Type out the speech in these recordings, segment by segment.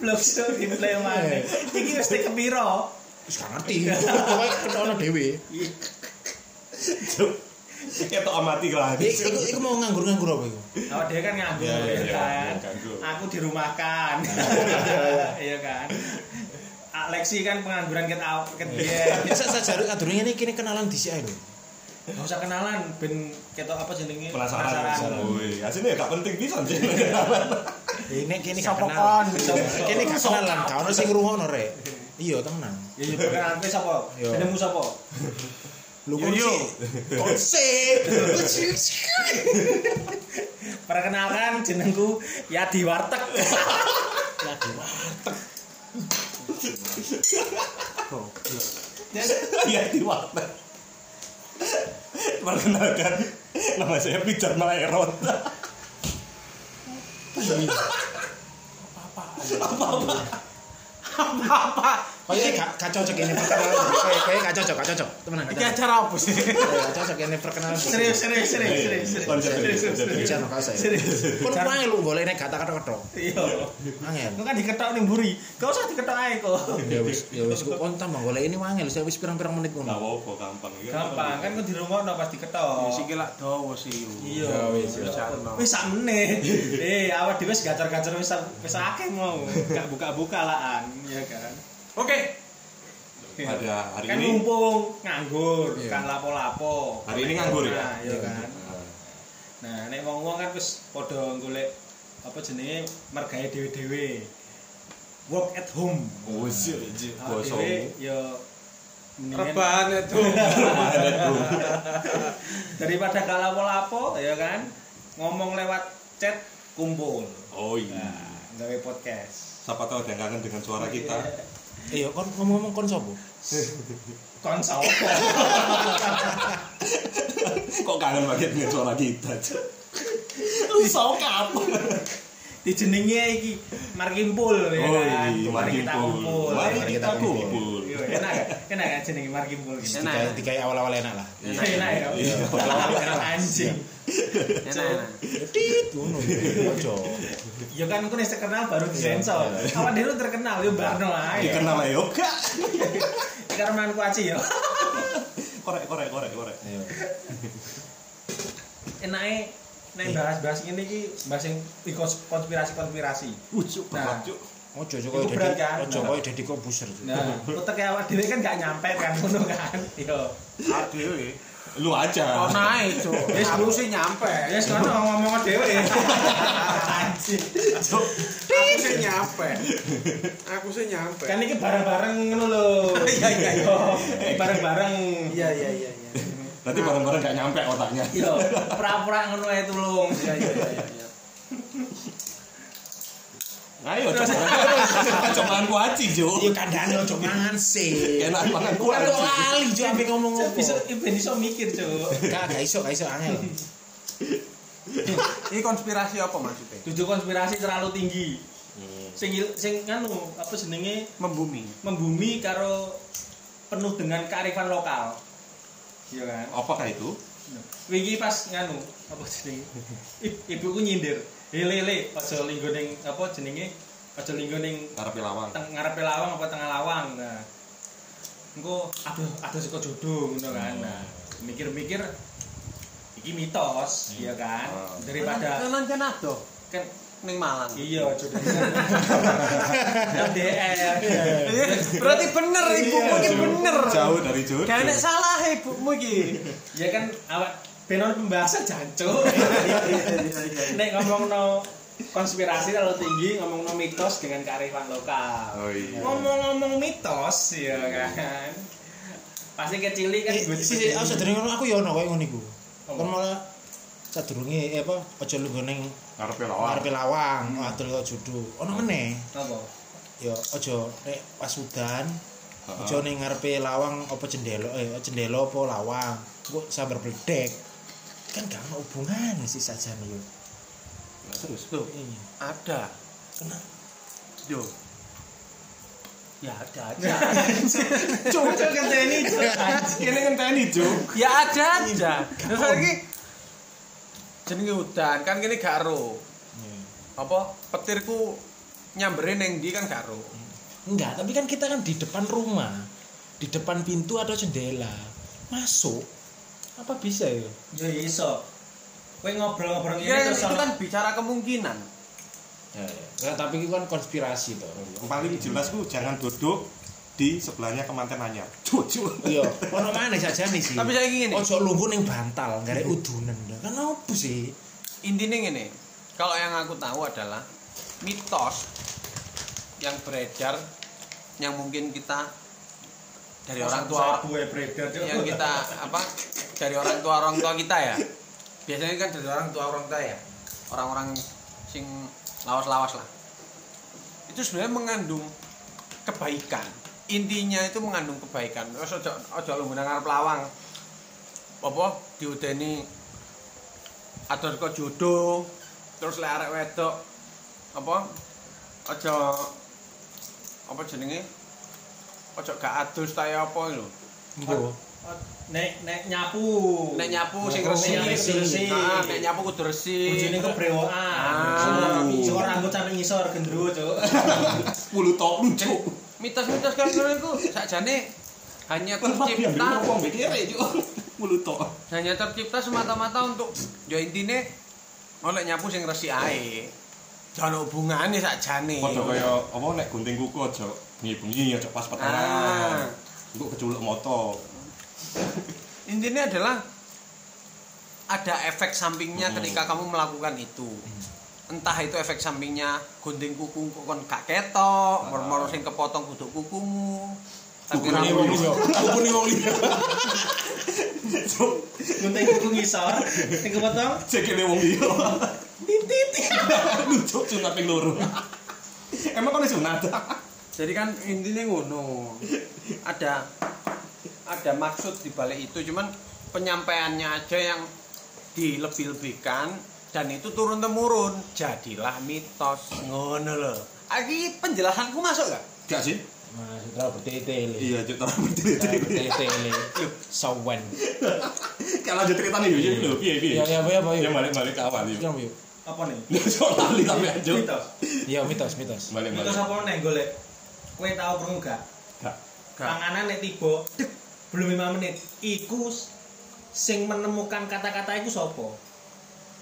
Blok so gameplay mana? Iki wis tek kepiro? Wis gak ngerti. Pokoke ketono dhewe. Ketok amati lagi. Iku iku- iku mau nganggur-nganggur apa iku? Oh, dia kan nganggur Ya, ya, ya, kan. Aku dirumahkan. Iya kan. Alexi kan pengangguran ket ket biyen. Bisa saja kadurunge ini kini kenalan dhisik ae lho. Gak usah kenalan ben ketok apa jenenge? Penasaran. Woi, asline gak penting pisan sih. Ini Sopo kenal. kon? Kini gak kenalan, gak ono sing ngrungokno rek. Iya, tenang. Ya perkenalan kowe sapa? Yo. Jenengmu sapa? Lu Yo, yo. sih. Kon sih. Perkenalkan jenengku Yadi Warteg. Ya di warteg. Iya di warteg. Perkenalkan, nama saya Pijar Malerot. Kayaknya gak, gak cocok ini perkenalan. Kayaknya gak cocok, gak cocok. Temenan. Ini acara apa sih? Gak cocok ini perkenalan. Serius, serius, serius, serius. Bicara kau saya. Serius. Pun panggil lu boleh nih kata kata ketok. Iya. Angin. Kau kan diketok nih buri. Kau usah diketok aja kok. Ya wis, ya wis. Kau kontak mah boleh ini manggil. Saya wis pirang-pirang menit pun. Gak apa-apa, gampang. Gampang. Kan kau di rumah udah pasti ketok. Si kila doa sih. Iya. Wis, wis. Sak menit. Eh, awak di wis gacor-gacor wis, wis akeh mau. Gak buka-buka lah ya kan. Oke. Pada hari kan ini mumpung nganggur, Iya. kan lapo-lapo. Hari ini nganggur ya? Nah, Iya kan. Nah, nek wong-wong kan wis padha golek apa jenenge mergawe dhewe-dhewe. Work at home. Oh, sih, Awak bosong. dhewe ya Rebahan itu. daripada gak lapo-lapo ya kan ngomong lewat chat kumpul Oh iya. nah, gawe podcast Siapa tahu ada yang kangen dengan suara kita. Iya, kon ngomong-ngomong kon sapa? konsol Kok kangen banget dengan suara kita? Lu sok apa? dijenenge iki markimpul ya Oh, kan iya, mari kita kumpul Mari kita kumpul. Iya, enak ya enak kan jenenge markimpul Enak. Tiga tiga awal-awal enak lah. enak enak ya Iya. enak anjing Enak. Tit ngono. Ojo. ya kan aku nih terkenal baru disensor awak dulu terkenal yo barno ae Dikenal ya yoga. karo manku aci yo Korek, korek, korek, korek. Ayo. enake nek bahas-bahas ngene iki bahas sing konspirasi-konspirasi Nah. ucuk. Ojo ojo Iku koyo Deddy. kan? Ojo koyo Deddy Kobuser. Nah, utek awak dhewe kan gak nyampe kan ngono kan. Yo. Adewe. Lu aja. Kok naik, Cuk. Wis, Aku sih nyampe. Ya wis ngono ngomong dhewe. Anjing. Aku sih nyampe. Aku sih nyampe. Kan iki bareng-bareng ngono lho. Iya, iya, iya. Bareng-bareng. Iya, iya, iya, iya. Nanti bareng-bareng gak nyampe otaknya. Yo, pura-pura ngono ae tulung. Iya, iya, iya, iya. Ayo, coba. Cobaan ku aci, Jo. Iya kandhane ojo mangan sih. Enak mangan ku Kan kok lali jo ampe ngomong apa. Bisa ben iso mikir, Cuk. Gak gak iso, gak iso angel. Ini konspirasi apa maksudnya? Tujuh konspirasi terlalu tinggi. Sing sing nganu apa jenenge Membumi. membumi karo penuh dengan kearifan lokal. Iya kan? Apakah itu? Wingi pas nganu apa jenenge? Ibuku nyindir. Hele le, aja linggo ning apa jenenge? Aja linggo ning Karepe lawang. teng ngarepe lawang apa tengah lawang. Nah. Engko aduh aduh saka jodoh ngono kan. Nah, mikir-mikir iki mitos, iya kan? Oh. Daripada Kan kan ada kan ning Malang. iya jodoh. LDR. Iya, Berarti bener ibumu iki bener. Jauh dari jodoh. Gak ada salah ibumu iki. Ya kan awak benon pembahasan jancuk. Iya, iya, iya. Nek ngomongno konspirasi terlalu tinggi, ngomongno mitos dengan kearifan lokal. Oh iya. Ngomong-ngomong mitos, ya kan. Pasti kecil kan Eh, gue si aku sadurunge ngono aku ya ono koyo ngono iku. Kon malah sadurunge eh, apa aja lu ning Karepe lawang. ngarepe lawang, atur karo judu. Ono meneh. apa? Ya aja nek pas udan Heeh. aja ning ngarepe lawang apa jendela eh jendela apa lawang. Kok sambar bledek. Kan gak ono hubungan sih sajane yo. Nah, Terus. Tuh, Iya. ada. Kena Yo. Ya ada aja. Cuk, ngenteni cuk. Ini ngenteni, Jo. ya ada aja. Terus lagi jenenge udan kan kene gak ero. Iya. Apa petirku nyambere ning ndi kan gak ero. Enggak, tapi kan kita kan di depan rumah, di depan pintu ada jendela, masuk. Apa bisa ya? Ya iso. Kowe ngobrol-ngobrol Ya, ngene terus itu kan bicara kemungkinan. Ya, ya. Nggak, tapi itu kan konspirasi toh. Yang paling jelas ku jangan duduk di sebelahnya kemanten anyar. Cucu. Iya, ono mana saja nih sih. Tapi saya ingin Ojo lungguh ning bantal, gak ada udunan. Kan apa sih? intinya gini kalau yang aku tahu adalah mitos yang beredar yang mungkin kita dari orang tua ya yang kita apa dari orang tua orang tua kita ya? Biasanya kan dari orang tua orang tua ya? Orang-orang sing lawas-lawas lah. Itu sebenarnya mengandung kebaikan. Intinya itu mengandung kebaikan. Terus ojo ojo lu ngarep lawang apa? Diudeni atur kok jodoh terus lek arek wedok apa? Ojo apa jenenge? Ojo gak adus ta ya apa lho. Nek nek nyapu. nek nyapu sing resik nek nyapu resik. Nah, nek nyapu kudu resik Bojone kebrewokan. Ah. Sing ora rambut sampe ngisor gendruwo, Cuk. Puluh tok lucu. mitos-mitos kan ngono iku sakjane hanya tercipta Wong mikire cuk. Puluh tok. hanya tercipta semata-mata untuk ya intine oleh nyapu sing resik ae jangan hubungane sakjane Padha kaya apa nek gunting kuku aja bengi-bengi aja pas ah petengan. Engko keculuk moto. Intinya adalah ada efek sampingnya Hmm. ketika kamu melakukan itu entah itu efek sampingnya gunting kuku kok kon gak ketok mor-mor sing kepotong kudu kukumu tapi wong liya. Aku nih wong liya. Gunting kuku ngisor, sing kepotong Cekene wong liya. titit. Lucu sunat ping loro. Emang kan sunat. jadi kan intinya ngono ada ada maksud di balik itu cuman penyampaiannya aja yang dilebih-lebihkan dan itu turun temurun jadilah mitos ngono loh Aki penjelasanku masuk gak? Gak sih? Mas, terlalu bertele-tele. Iya, berdiri. Bertele-tele. Sawen. Kalau lanjut ceritanya yuk, yuk, lho, piye piye. Ya ya apa ya, apa ya? Ya balik-balik ke awal yuk. Ya, yuk. Apa nih? Soal tali tapi aja. Mitos. Iya, mitos, mitos. Balik-balik. Mitos apa nih golek? Kowe tau krungu gak? Gak. Panganan nek tiba, dek, belum 5 menit. Iku sing menemukan kata-kata iku sapa?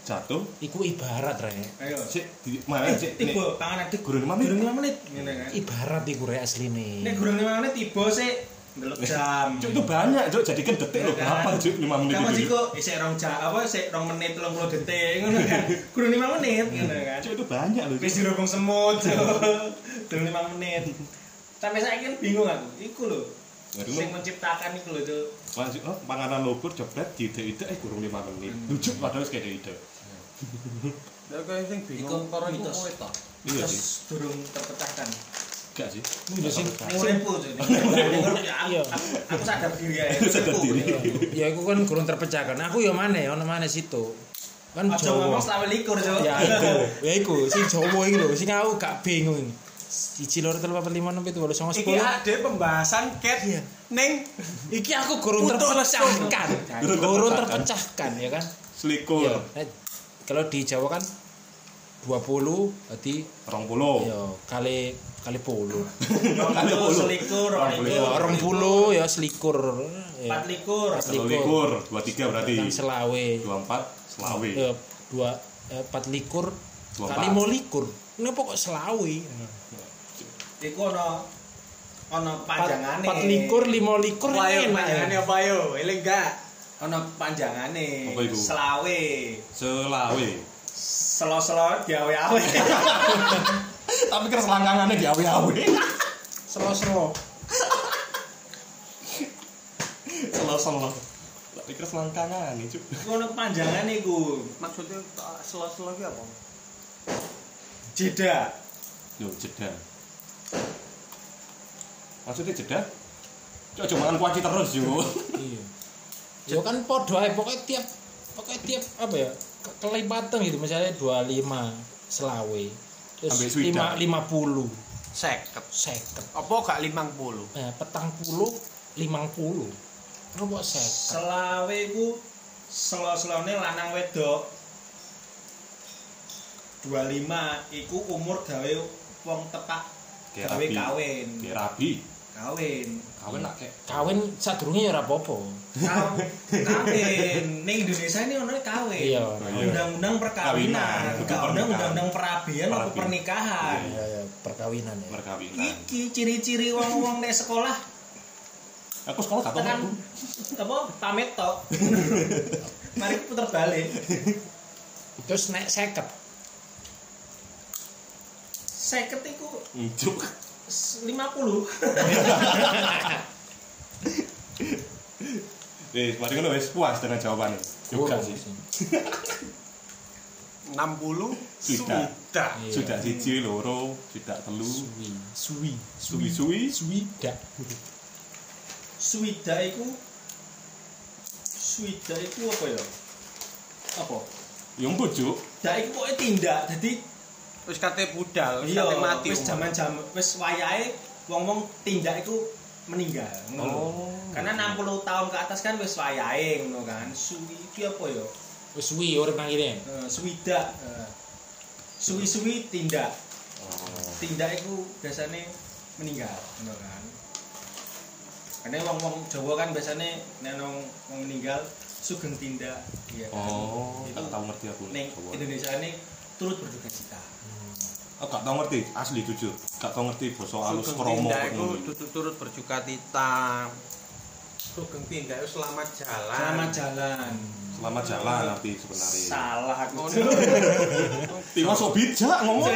Jatuh. Iku ibarat, Rek. Ayo. Sik, di mana sik? Nek Tiba panganan dek Gurung lima menit. Gurung 5 menit. Ngene kan. Ibarat iku Rek asline. Nek gurung 5 menit tiba sik ndelok jam. Cuk itu banyak, Cuk. Jadikan detik lho. Kan? Berapa, Cuk? 5 menit Kamu itu. sih kok isek rong jam apa isek rong menit 30 detik ngono kan. Gurung 5 menit ngono kan. Cuk itu banyak lho. Wis dirubung semut. Gurung 5 menit. Sampai saya kan bingung aku. Iku lho. Sing menciptakan iku lho tuh. Masuk, oh, panganan lobur jebret di ide-ide eh kurang 5 menit. Lucu padahal wis kayak ide. Lah kowe sing bingung karo iku mitos. kowe to. Iya Terus sih. durung terpecahkan. Gak sih? Iya sih. Ning uripku tuh. Iya. Aku sadar diri ya. Sadar diri. Ya iku kan kurang terpecahkan. Aku ya mana, ono mana situ. Kan Aja Jawa. ngomong selawe likur, Cuk. Ya iku, ya iku sing Jawa iki lho, sing aku gak bingung. Siji loro telu papat lima enam pitu wolu songo Iki sepuluh. ada pembahasan cat Iya. ning Iki aku Untuk terpecahkan. Kurang terpecahkan. ya kan. Selikur. Iya. Nah, Kalau di Jawa kan 20 berarti Rong puluh. ya kali kali puluh. Kali puluh. selikur, Rong rong puluh. Ya, likur. orang puluh ya selikur. Ya. Empat likur. Empat Telu likur, dua tiga berarti. Selawe. Dua empat, selawe. Ya, dua eh, empat likur Dua kali empat. mau likur. ini kok selawi Iku ana ana panjangane. empat likur, lima likur ini panjangannya apa yo? Eling gak? Ana panjangane. apa itu? selawi selawi selo-selo diawe-awe tapi kira selangkangannya diawe-awe selo-selo selo-selo tapi kira selangkangannya cu itu ada panjangannya itu maksudnya eh, selo-selo itu apa? Jeda. Yo, jeda. Maksudnya jeda? Cuk, cuma makan kuaci terus, yo. Iya. Ya kan podo ae pokoknya tiap pokoknya tiap apa ya? ke- kelipatan gitu misalnya 25 selawe. Terus. 5 50 Seket. 50. Apa gak limang puluh? Eh, petang puluh, limang puluh. Apa seket? Selawe iku selo-selone lanang wedok. 25 iku umur gawe wong tepak gawe kawin. Ki rabi. Kawin. Kawin lah kek. Kawin sadurunge ya ora apa-apa. Kawin. Ning Indonesia ini ono kawin. Iya. Undang-undang perkawinan, enggak ono undang-undang perabian atau pernikahan. Iya, iya, perkawinan ya. Perkawinan. Iki ciri-ciri wong-wong nek sekolah Aku sekolah gak tahu. Apa pamit tok. Mari puter balik. Terus naik 50 saya ketiku lima 50 Eh, mari kalau wis puas dengan jawabannya. Juga oh, sih. 60 sudah. Sudah. Iya. Sudah siji loro, sudah telu. Suwi. Suwi. Suwi suwi. sudah sudah iku sudah iku apa ya? Apa? Yang bojo. Dak iku pokoke tindak. Dadi Wis kate budal, wis iya kate mati. wis jaman-jaman wis wayahe wong-wong tindak iku meninggal ngono. Oh. Karena 60 tahun ke atas kan wis wayahe ngono kan. Suwi iki apa ya? Wis suwi urip nang kene. Eh, eh. Suwi-suwi tindak. Oh. Tindak iku biasanya meninggal ngono kan. Karena wong-wong Jawa kan biasanya nek nang wong meninggal sugeng tindak iya kan. Oh, Itu tau ngerti aku. ning. Indonesia ini turut berduka cita. Aku gak tau ngerti, asli jujur. Gak tau ngerti basa halus kromo tutut turut berjuka cita. Sugeng tindak itu selamat jalan. Selamat jalan. Selamat jalan nanti sebenarnya. Salah aku. Tiwas sok bijak ngomong.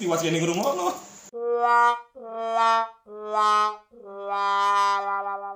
Tiwas kene ngrungokno. la la la la la la